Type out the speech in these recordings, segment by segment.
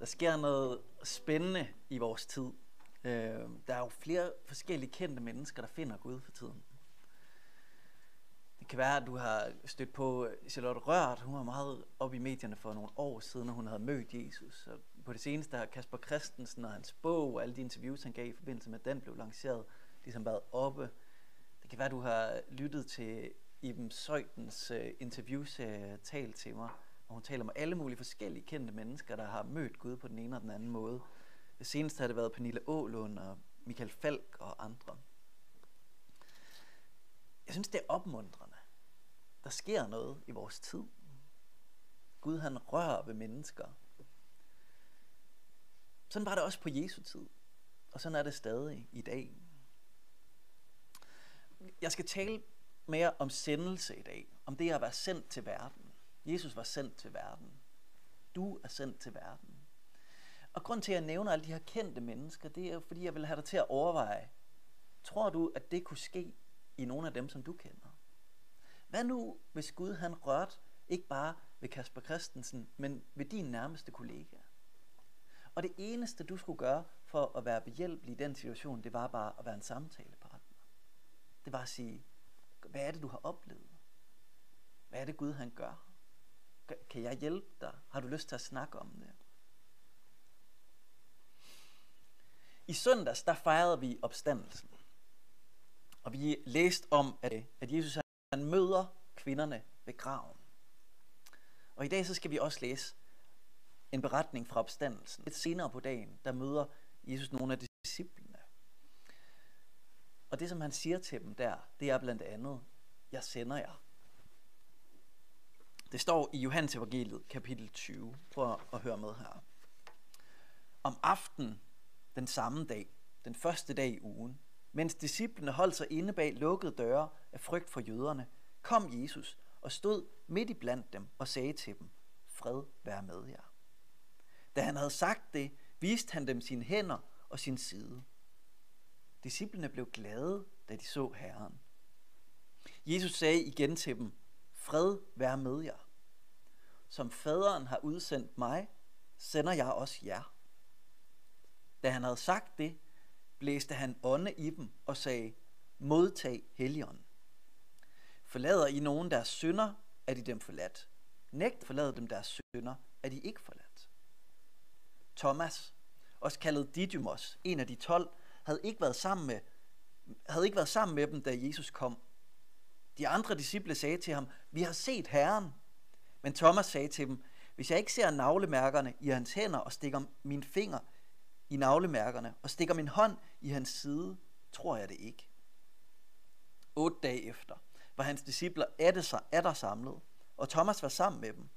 Der sker noget spændende i vores tid. Øh, der er jo flere forskellige kendte mennesker, der finder Gud for tiden. Det kan være, at du har stødt på Charlotte Rørt. Hun var meget op i medierne for nogle år siden, når hun havde mødt Jesus. Og på det seneste har Kasper Christensen og hans bog og alle de interviews, han gav i forbindelse med, at den blev lanceret, ligesom været oppe. Det kan være, at du har lyttet til Iben Søjtens øh, interviewserie interviews talt til mig, og hun taler om alle mulige forskellige kendte mennesker, der har mødt Gud på den ene og den anden måde. Det seneste har det været Pernille Ålund og Michael Falk og andre. Jeg synes, det er opmuntrende. Der sker noget i vores tid. Gud han rører ved mennesker. Sådan var det også på Jesu tid. Og sådan er det stadig i dag. Jeg skal tale mere om sendelse i dag. Om det at være sendt til verden. Jesus var sendt til verden. Du er sendt til verden. Og grund til, at jeg nævner alle de her kendte mennesker, det er jo, fordi jeg vil have dig til at overveje, tror du, at det kunne ske i nogle af dem, som du kender? Hvad nu, hvis Gud han rørte ikke bare ved Kasper Christensen, men ved din nærmeste kollega? Og det eneste, du skulle gøre for at være behjælpelig i den situation, det var bare at være en samtalepartner. Det var at sige, hvad er det, du har oplevet? Hvad er det, Gud han gør? Kan jeg hjælpe dig? Har du lyst til at snakke om det? I søndags, der fejrede vi opstandelsen. Og vi læste om, at, at Jesus han møder kvinderne ved graven. Og i dag så skal vi også læse en beretning fra opstandelsen. Lidt senere på dagen, der møder Jesus nogle af disciplene. Og det, som han siger til dem der, det er blandt andet, jeg sender jer. Det står i Johannes evangeliet, kapitel 20. Prøv at høre med her. Om aftenen den samme dag, den første dag i ugen, mens disciplene holdt sig inde bag lukkede døre af frygt for jøderne, kom Jesus og stod midt i blandt dem og sagde til dem, fred være med jer. Da han havde sagt det, viste han dem sine hænder og sin side. Disciplene blev glade, da de så Herren. Jesus sagde igen til dem, fred være med jer. Som faderen har udsendt mig, sender jeg også jer. Da han havde sagt det, blæste han ånde i dem og sagde, modtag Helligånden. Forlader I nogen deres synder, er de dem forladt. Nægt forlader dem deres synder, er de ikke forladt. Thomas, også kaldet Didymos, en af de tolv, havde ikke været sammen med, havde ikke været sammen med dem, da Jesus kom. De andre disciple sagde til ham, vi har set Herren. Men Thomas sagde til dem, hvis jeg ikke ser navlemærkerne i hans hænder og stikker min finger i navlemærkerne og stikker min hånd i hans side, tror jeg det ikke. Otte dage efter var hans discipler atter samlet, og Thomas var sammen med dem.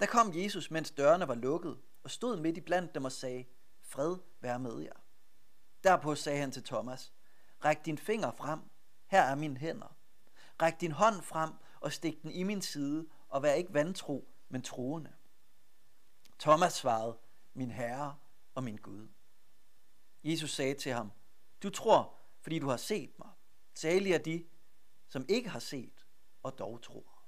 Der kom Jesus, mens dørene var lukket, og stod midt i blandt dem og sagde, fred være med jer. Derpå sagde han til Thomas, ræk din finger frem, her er mine hænder. Ræk din hånd frem og stik den i min side, og vær ikke vantro, men troende. Thomas svarede, min Herre og min Gud. Jesus sagde til ham, du tror, fordi du har set mig. Salige er de, som ikke har set og dog tror.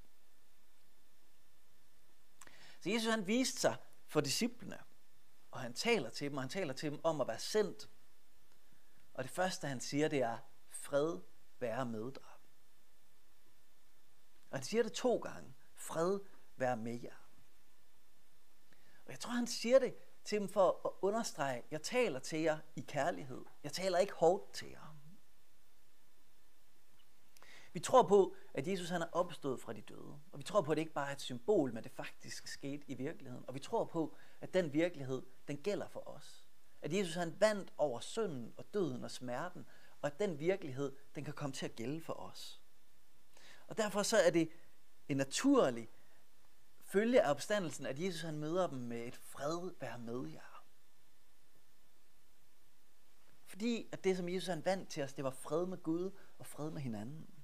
Så Jesus han viste sig for disciplene, og han taler til dem, og han taler til dem om at være sendt. Og det første han siger, det er, fred være med dig. Og han siger det to gange, fred være med jer. Og jeg tror, han siger det til dem for at understrege, jeg taler til jer i kærlighed. Jeg taler ikke hårdt til jer. Vi tror på, at Jesus han er opstået fra de døde. Og vi tror på, at det ikke bare er et symbol, men det faktisk skete i virkeligheden. Og vi tror på, at den virkelighed, den gælder for os. At Jesus han vandt over synden og døden og smerten, og at den virkelighed, den kan komme til at gælde for os. Og derfor så er det en naturlig følge af opstandelsen, at Jesus han møder dem med et fred, vær med jer. Fordi at det, som Jesus han vandt til os, det var fred med Gud og fred med hinanden.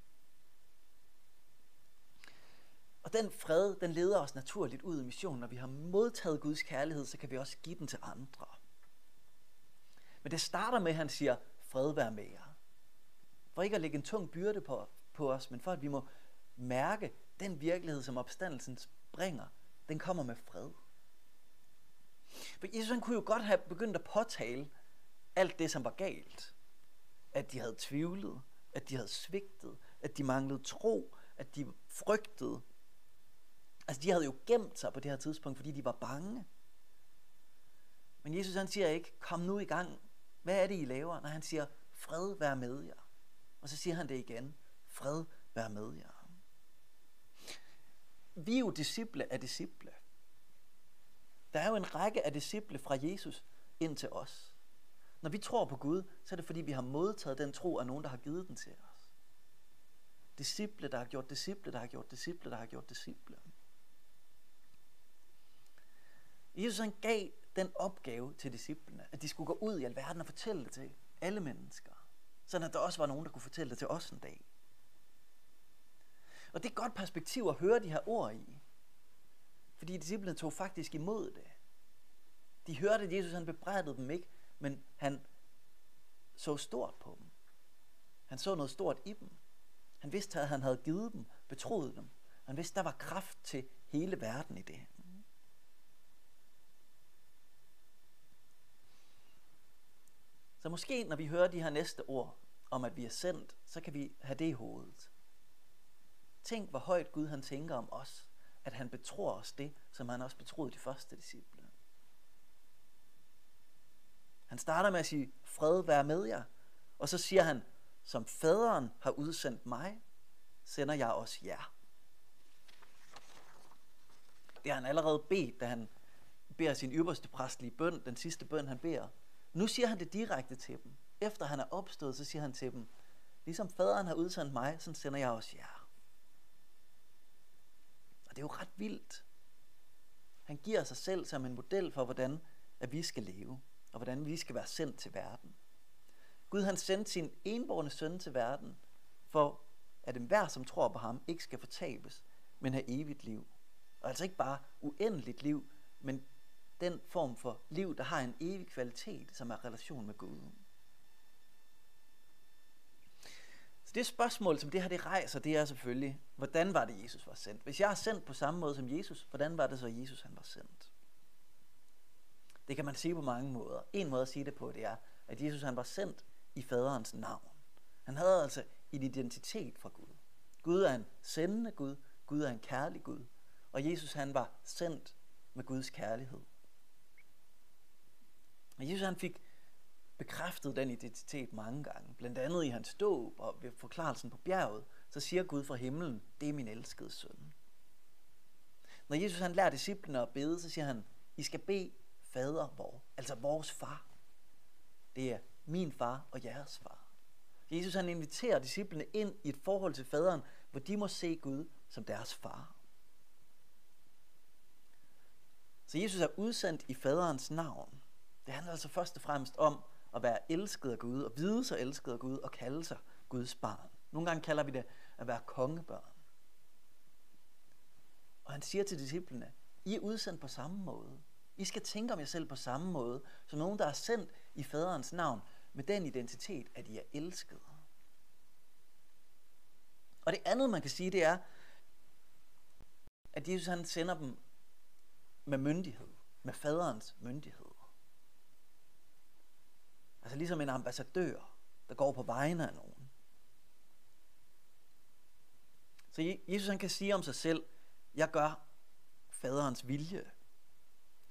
Og den fred, den leder os naturligt ud i missionen. Når vi har modtaget Guds kærlighed, så kan vi også give den til andre. Men det starter med, at han siger, fred vær med jer. For ikke at lægge en tung byrde på, på os, men for at vi må mærke den virkelighed, som opstandelsen bringer, den kommer med fred. For Jesus han kunne jo godt have begyndt at påtale alt det, som var galt. At de havde tvivlet, at de havde svigtet, at de manglede tro, at de frygtede. Altså de havde jo gemt sig på det her tidspunkt, fordi de var bange. Men Jesus han siger ikke, kom nu i gang. Hvad er det, I laver? Når han siger, fred vær med jer. Og så siger han det igen, fred vær med jer. Vi er jo disciple af disciple. Der er jo en række af disciple fra Jesus ind til os. Når vi tror på Gud, så er det fordi, vi har modtaget den tro af nogen, der har givet den til os. Disciple, der har gjort disciple, der har gjort disciple, der har gjort disciple. Jesus han gav den opgave til disciplene, at de skulle gå ud i alverden og fortælle det til alle mennesker. Sådan at der også var nogen, der kunne fortælle det til os en dag. Og det er et godt perspektiv at høre de her ord i. Fordi disciplene tog faktisk imod det. De hørte, at Jesus han bebrejdede dem ikke, men han så stort på dem. Han så noget stort i dem. Han vidste, at han havde givet dem, betroet dem. Han vidste, at der var kraft til hele verden i det. Så måske, når vi hører de her næste ord om, at vi er sendt, så kan vi have det i hovedet. Tænk, hvor højt Gud han tænker om os, at han betror os det, som han også betroede de første disciple. Han starter med at sige, fred være med jer. Og så siger han, som faderen har udsendt mig, sender jeg også jer. Det har han allerede bedt, da han beder sin ypperste præstlige bøn, den sidste bøn han beder. Nu siger han det direkte til dem. Efter han er opstået, så siger han til dem, ligesom faderen har udsendt mig, så sender jeg også jer. Og det er jo ret vildt. Han giver sig selv som en model for, hvordan at vi skal leve, og hvordan vi skal være sendt til verden. Gud han sendte sin enborne søn til verden, for at enhver, som tror på ham, ikke skal fortabes, men have evigt liv. Og altså ikke bare uendeligt liv, men den form for liv, der har en evig kvalitet, som er relation med Gud. Så det spørgsmål, som det her det rejser, det er selvfølgelig, hvordan var det, Jesus var sendt? Hvis jeg er sendt på samme måde som Jesus, hvordan var det så, Jesus han var sendt? Det kan man sige på mange måder. En måde at sige det på, det er, at Jesus han var sendt i faderens navn. Han havde altså en identitet fra Gud. Gud er en sendende Gud, Gud er en kærlig Gud, og Jesus han var sendt med Guds kærlighed. Og Jesus han fik bekræftet den identitet mange gange. Blandt andet i hans dåb og ved forklarelsen på bjerget, så siger Gud fra himlen, det er min elskede søn. Når Jesus han lærer disciplene at bede, så siger han, I skal bede fader vor, altså vores far. Det er min far og jeres far. Jesus han inviterer disciplene ind i et forhold til faderen, hvor de må se Gud som deres far. Så Jesus er udsendt i faderens navn. Det handler altså først og fremmest om at være elsket af Gud, og vide sig elsket af Gud, og kalde sig Guds barn. Nogle gange kalder vi det at være kongebørn. Og han siger til disciplene, I er udsendt på samme måde. I skal tænke om jer selv på samme måde, som nogen, der er sendt i faderens navn, med den identitet, at I er elskede. Og det andet, man kan sige, det er, at Jesus han sender dem med myndighed, med faderens myndighed. Altså ligesom en ambassadør, der går på vegne af nogen. Så Jesus han kan sige om sig selv, jeg gør faderens vilje.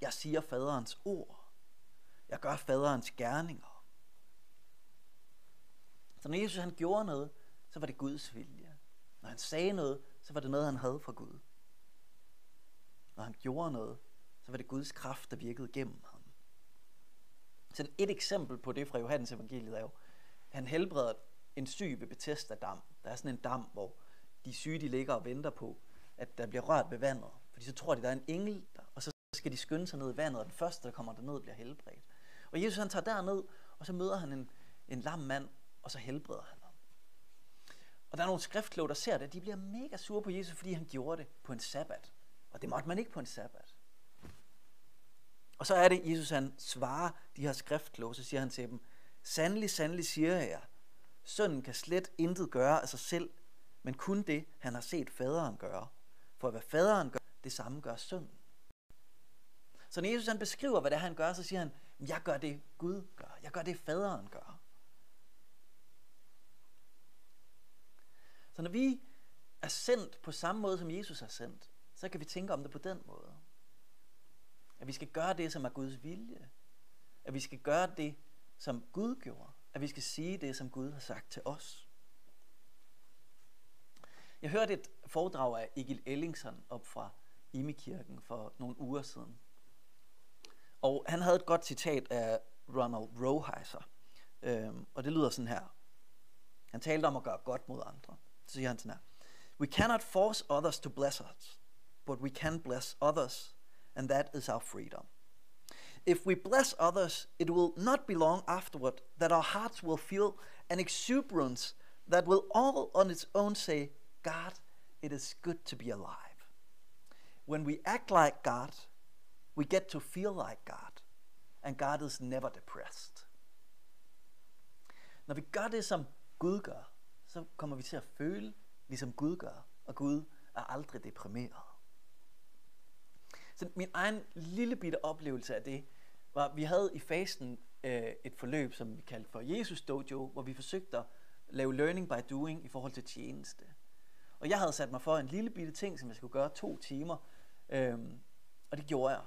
Jeg siger faderens ord. Jeg gør faderens gerninger. Så når Jesus han gjorde noget, så var det Guds vilje. Når han sagde noget, så var det noget, han havde fra Gud. Når han gjorde noget, så var det Guds kraft, der virkede gennem ham. Sådan et eksempel på det fra Johannes evangeliet er jo, han helbreder en syg ved Bethesda dam. Der er sådan en dam, hvor de syge de ligger og venter på, at der bliver rørt ved vandet. Fordi så tror de, der er en engel der, og så skal de skynde sig ned i vandet, og den første, der kommer derned, bliver helbredt. Og Jesus han tager derned, og så møder han en, en lam mand, og så helbreder han ham. Og der er nogle skriftkloge, der ser det, de bliver mega sure på Jesus, fordi han gjorde det på en sabbat. Og det måtte man ikke på en sabbat. Og så er det, Jesus han svarer de her skriftkloge, så siger han til dem, Sandelig, sandelig siger jeg jer, sønnen kan slet intet gøre af sig selv, men kun det, han har set faderen gøre. For hvad faderen gør, det samme gør sønnen. Så når Jesus han beskriver, hvad det er, han gør, så siger han, jeg gør det, Gud gør. Jeg gør det, faderen gør. Så når vi er sendt på samme måde, som Jesus er sendt, så kan vi tænke om det på den måde. At vi skal gøre det, som er Guds vilje. At vi skal gøre det, som Gud gjorde. At vi skal sige det, som Gud har sagt til os. Jeg hørte et foredrag af Egil Ellingson op fra Imekirken for nogle uger siden. Og han havde et godt citat af Ronald Roheiser. Øhm, og det lyder sådan her. Han talte om at gøre godt mod andre. Så siger han sådan her. We cannot force others to bless us, but we can bless others, and that is our freedom. If we bless others, it will not be long afterward that our hearts will feel an exuberance that will all on its own say, God, it is good to be alive. When we act like God, we get to feel like God, and God is never depressed. Når vi gør det, som Gud gør, så kommer vi til at føle, ligesom Gud gør, og Gud er aldrig deprimeret. Så min egen lille bitte oplevelse af det, var, at vi havde i fasten øh, et forløb, som vi kaldte for Jesus Dojo, hvor vi forsøgte at lave learning by doing i forhold til tjeneste. Og jeg havde sat mig for en lille bitte ting, som jeg skulle gøre to timer, øh, og det gjorde jeg.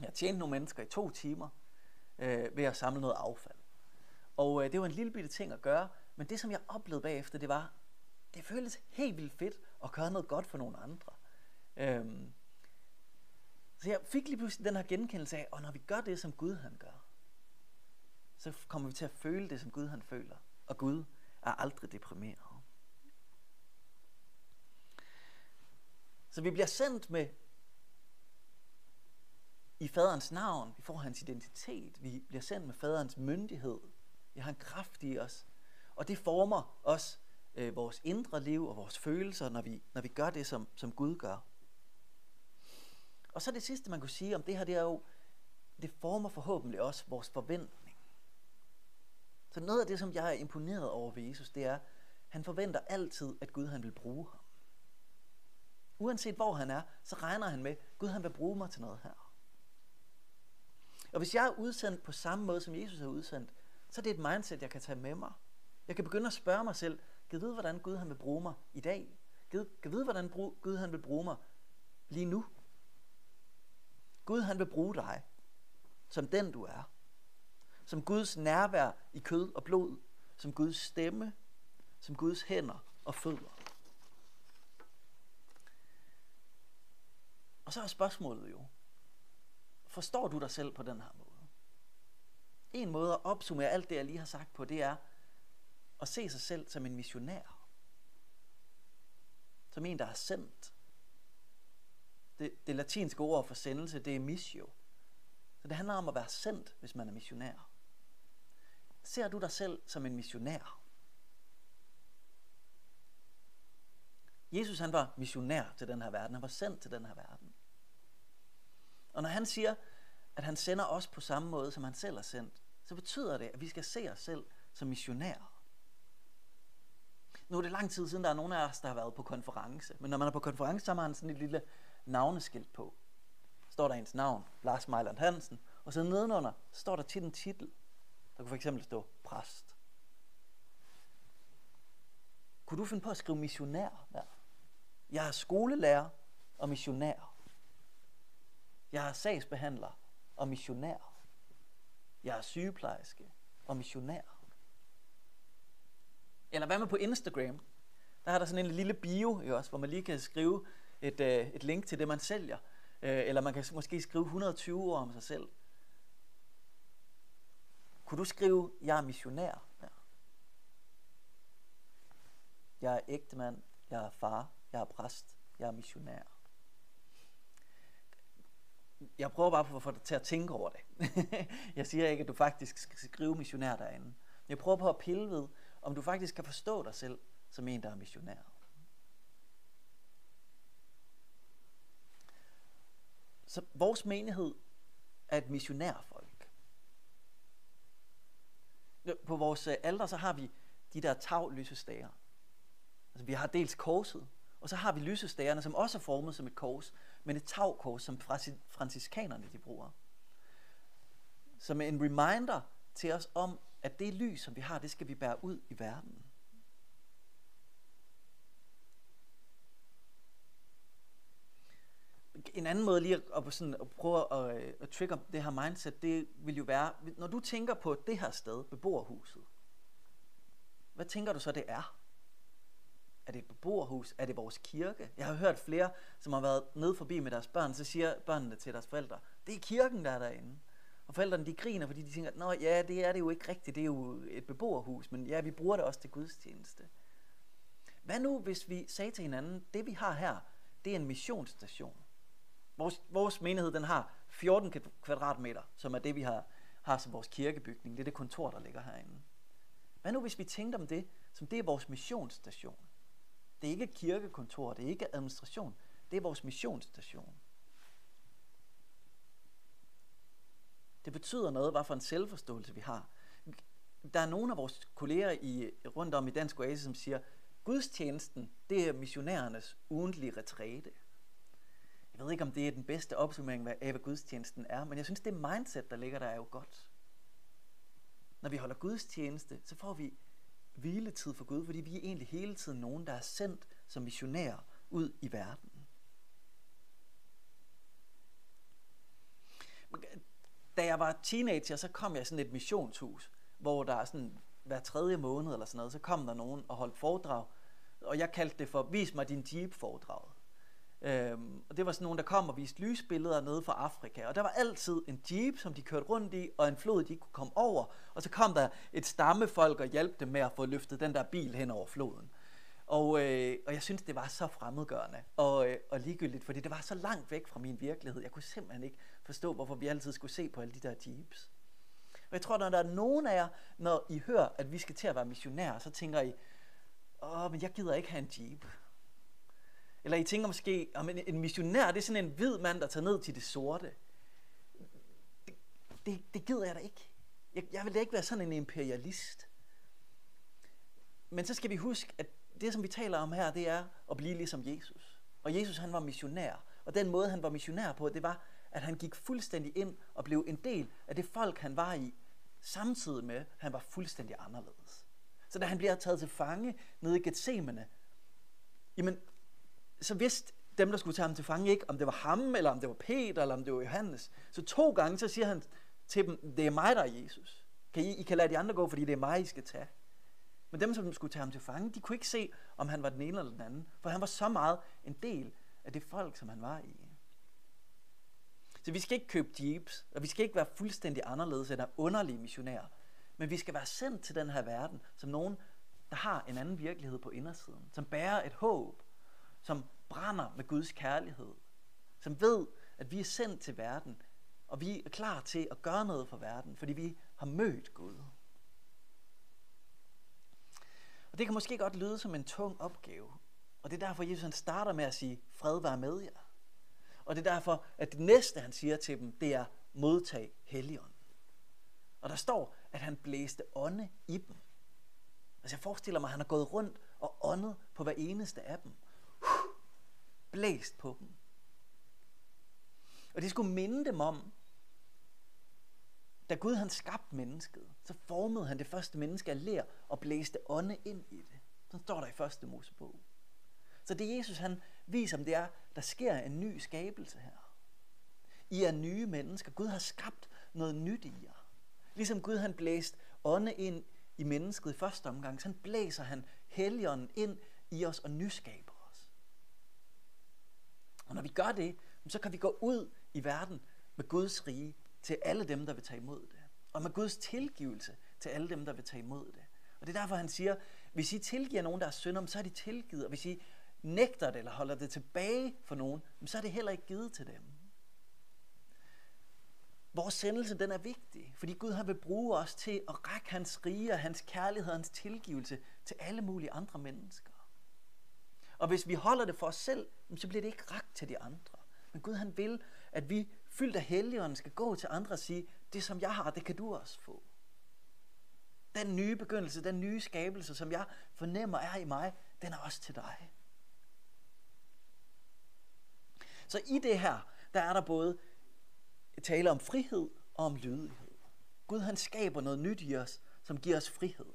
Jeg tjente nogle mennesker i to timer øh, ved at samle noget affald. Og øh, det var en lille bitte ting at gøre, men det som jeg oplevede bagefter, det var, det føltes helt vildt fedt at gøre noget godt for nogle andre. Øhm, så jeg fik lige pludselig den her genkendelse af, og når vi gør det, som Gud han gør, så kommer vi til at føle det, som Gud han føler. Og Gud er aldrig deprimeret. Så vi bliver sendt med i faderens navn, vi får hans identitet, vi bliver sendt med faderens myndighed, vi har en kraft i os, og det former os øh, vores indre liv og vores følelser, når vi, når vi gør det, som, som Gud gør. Og så det sidste, man kunne sige om det her, det er jo, det former forhåbentlig også vores forventning. Så noget af det, som jeg er imponeret over ved Jesus, det er, han forventer altid, at Gud han vil bruge ham. Uanset hvor han er, så regner han med, Gud han vil bruge mig til noget her. Og hvis jeg er udsendt på samme måde, som Jesus er udsendt, så er det et mindset, jeg kan tage med mig. Jeg kan begynde at spørge mig selv, kan vide, hvordan Gud han vil bruge mig i dag? Kan vide, hvordan Gud han vil bruge mig lige nu? Gud han vil bruge dig som den du er. Som Guds nærvær i kød og blod. Som Guds stemme. Som Guds hænder og fødder. Og så er spørgsmålet jo, forstår du dig selv på den her måde? En måde at opsummere alt det, jeg lige har sagt på, det er at se sig selv som en missionær. Som en, der er sendt. Det, det latinske ord for sendelse, det er missio. Så det handler om at være sendt, hvis man er missionær. Ser du dig selv som en missionær? Jesus han var missionær til den her verden. Han var sendt til den her verden. Og når han siger, at han sender os på samme måde, som han selv er sendt, så betyder det, at vi skal se os selv som missionærer. Nu er det lang tid siden, der er nogen af os, der har været på konference. Men når man er på konference, så har man sådan et lille navneskilt på. Står der ens navn, Lars Mejland Hansen, og så nedenunder står der tit en titel. Der kunne for eksempel stå præst. Kunne du finde på at skrive missionær der? Jeg er skolelærer og missionær. Jeg er sagsbehandler og missionær. Jeg er sygeplejerske og missionær. Eller hvad med på Instagram? Der har der sådan en lille bio, ikke også, hvor man lige kan skrive et, øh, et link til det, man sælger. Øh, eller man kan måske skrive 120 ord om sig selv. Kunne du skrive, jeg er missionær? Ja. Jeg er ægtemand, jeg er far, jeg er præst, jeg er missionær. Jeg prøver bare at få dig til at tænke over det. jeg siger ikke, at du faktisk skal skrive missionær derinde. Jeg prøver på at pille ved, om du faktisk kan forstå dig selv som en, der er missionær. Så vores menighed er et missionærfolk. På vores øh, alder så har vi de der tavlysestager. Altså vi har dels korset, Og så har vi lysestagerne, som også er formet som et kors, men et tagkors, som franciskanerne de bruger. Som en reminder til os om, at det lys, som vi har, det skal vi bære ud i verden. En anden måde lige at, at, sådan, at prøve at, øh, at, trigger det her mindset, det vil jo være, når du tænker på det her sted, beboerhuset, hvad tænker du så, det er? Er det et beboerhus? Er det vores kirke? Jeg har hørt flere, som har været nede forbi med deres børn, så siger børnene til deres forældre, det er kirken, der er derinde. Og forældrene de griner, fordi de tænker, nå ja, det er det jo ikke rigtigt, det er jo et beboerhus, men ja, vi bruger det også til gudstjeneste. Hvad nu, hvis vi sagde til hinanden, det vi har her, det er en missionsstation. Vores, vores menighed, den har 14 kvadratmeter, som er det, vi har, har som vores kirkebygning. Det er det kontor, der ligger herinde. Hvad nu, hvis vi tænkte om det, som det er vores missionsstation? Det er ikke kirkekontor, det er ikke administration, det er vores missionsstation. Det betyder noget, hvad for en selvforståelse vi har. Der er nogle af vores kolleger i, rundt om i Dansk Oase, som siger, gudstjenesten, det er missionærernes ugentlige retræte. Jeg ved ikke, om det er den bedste opsummering af, hvad gudstjenesten er, men jeg synes, det mindset, der ligger der, er jo godt. Når vi holder gudstjeneste, så får vi hviletid for Gud, fordi vi er egentlig hele tiden nogen, der er sendt som missionærer ud i verden. Da jeg var teenager, så kom jeg i sådan et missionshus, hvor der er sådan hver tredje måned eller sådan noget, så kom der nogen og holdt foredrag, og jeg kaldte det for, vis mig din jeep foredraget. Øhm, og det var sådan nogen, der kom og viste lysbilleder nede fra Afrika. Og der var altid en jeep, som de kørte rundt i, og en flod, de kunne komme over. Og så kom der et stammefolk og hjalp dem med at få løftet den der bil hen over floden. Og, øh, og jeg synes, det var så fremmedgørende og, øh, og ligegyldigt, fordi det var så langt væk fra min virkelighed. Jeg kunne simpelthen ikke forstå, hvorfor vi altid skulle se på alle de der jeeps. Og jeg tror, når der er nogen af jer, når I hører, at vi skal til at være missionærer, så tænker I, åh, men jeg gider ikke have en jeep. Eller I tænker måske, om en, en missionær, det er sådan en hvid mand, der tager ned til det sorte. Det, det, det gider jeg da ikke. Jeg, jeg vil da ikke være sådan en imperialist. Men så skal vi huske, at det, som vi taler om her, det er at blive ligesom Jesus. Og Jesus, han var missionær. Og den måde, han var missionær på, det var, at han gik fuldstændig ind og blev en del af det folk, han var i, samtidig med, at han var fuldstændig anderledes. Så da han bliver taget til fange nede i Gethsemane, jamen, så vidste dem, der skulle tage ham til fange, ikke om det var ham, eller om det var Peter, eller om det var Johannes. Så to gange, så siger han til dem, det er mig, der er Jesus. Kan I, I kan lade de andre gå, fordi det er mig, I skal tage. Men dem, som skulle tage ham til fange, de kunne ikke se, om han var den ene eller den anden. For han var så meget en del af det folk, som han var i. Så vi skal ikke købe jeeps, og vi skal ikke være fuldstændig anderledes end underlige missionærer. Men vi skal være sendt til den her verden, som nogen, der har en anden virkelighed på indersiden. Som bærer et håb, som brænder med Guds kærlighed, som ved, at vi er sendt til verden, og vi er klar til at gøre noget for verden, fordi vi har mødt Gud. Og det kan måske godt lyde som en tung opgave, og det er derfor, Jesus han starter med at sige, fred være med jer. Og det er derfor, at det næste, han siger til dem, det er, modtag Helligånden. Og der står, at han blæste ånde i dem. Altså jeg forestiller mig, at han har gået rundt og åndet på hver eneste af dem blæst på dem. Og det skulle minde dem om, da Gud han skabte mennesket, så formede han det første menneske af ler og blæste ånde ind i det. Så står der i første Mosebog. Så det Jesus han viser om det er, der sker en ny skabelse her. I er nye mennesker. Gud har skabt noget nyt i jer. Ligesom Gud han blæst ånde ind i mennesket i første omgang, så blæser han helligånden ind i os og nyskaber. Og når vi gør det, så kan vi gå ud i verden med Guds rige til alle dem, der vil tage imod det. Og med Guds tilgivelse til alle dem, der vil tage imod det. Og det er derfor, han siger, hvis I tilgiver nogen, der er synder, så er de tilgivet. Og hvis I nægter det eller holder det tilbage for nogen, så er det heller ikke givet til dem. Vores sendelse, den er vigtig, fordi Gud har vil bruge os til at række hans rige og hans kærlighed og hans tilgivelse til alle mulige andre mennesker. Og hvis vi holder det for os selv, så bliver det ikke ragt til de andre. Men Gud han vil, at vi fyldt af helligånden skal gå til andre og sige, det som jeg har, det kan du også få. Den nye begyndelse, den nye skabelse, som jeg fornemmer er i mig, den er også til dig. Så i det her, der er der både tale om frihed og om lydighed. Gud han skaber noget nyt i os, som giver os frihed.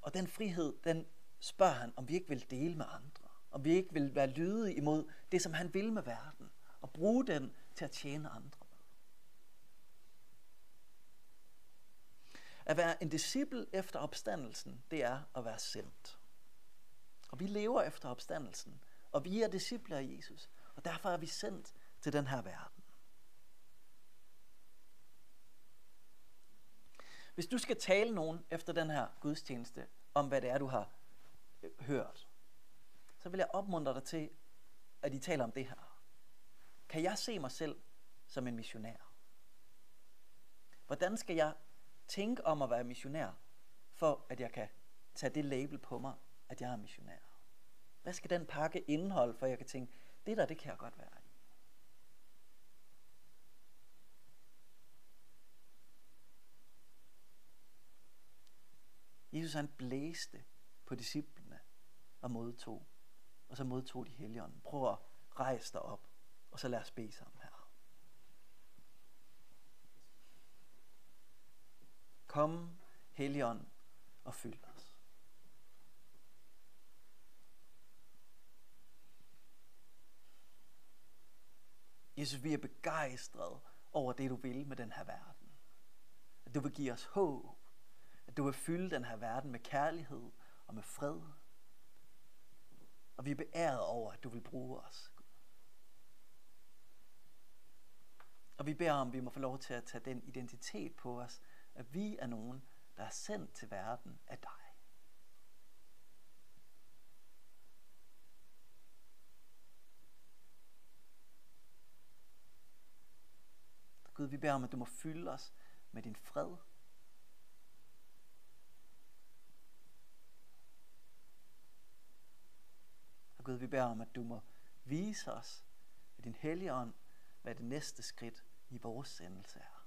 Og den frihed, den spørger han, om vi ikke vil dele med andre. Om vi ikke vil være lydige imod det, som han vil med verden. Og bruge den til at tjene andre. At være en disciple efter opstandelsen, det er at være sendt. Og vi lever efter opstandelsen. Og vi er disciple af Jesus. Og derfor er vi sendt til den her verden. Hvis du skal tale nogen efter den her gudstjeneste om, hvad det er, du har hørt, så vil jeg opmuntre dig til, at I taler om det her. Kan jeg se mig selv som en missionær? Hvordan skal jeg tænke om at være missionær, for at jeg kan tage det label på mig, at jeg er missionær? Hvad skal den pakke indeholde, for jeg kan tænke, det der, det kan jeg godt være i? Jesus han blæste på disciplene og modtog. Og så modtog de helligånden. Prøv at rejse dig op, og så lad os bede sammen her. Kom, helligånd, og fyld os. Jesus, vi er begejstrede over det, du vil med den her verden. At du vil give os håb at du vil fylde den her verden med kærlighed og med fred. Og vi er beæret over, at du vil bruge os. Og vi beder om, at vi må få lov til at tage den identitet på os, at vi er nogen, der er sendt til verden af dig. Gud, vi beder om, at du må fylde os med din fred, Og Gud, vi beder om, at du må vise os ved din hellige ånd, hvad det næste skridt i vores sendelse er.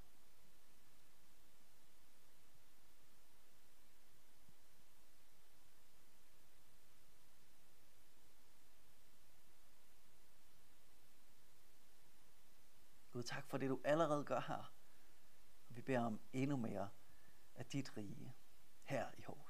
Gud, tak for det, du allerede gør her. Og vi beder om endnu mere af dit rige her i Hov.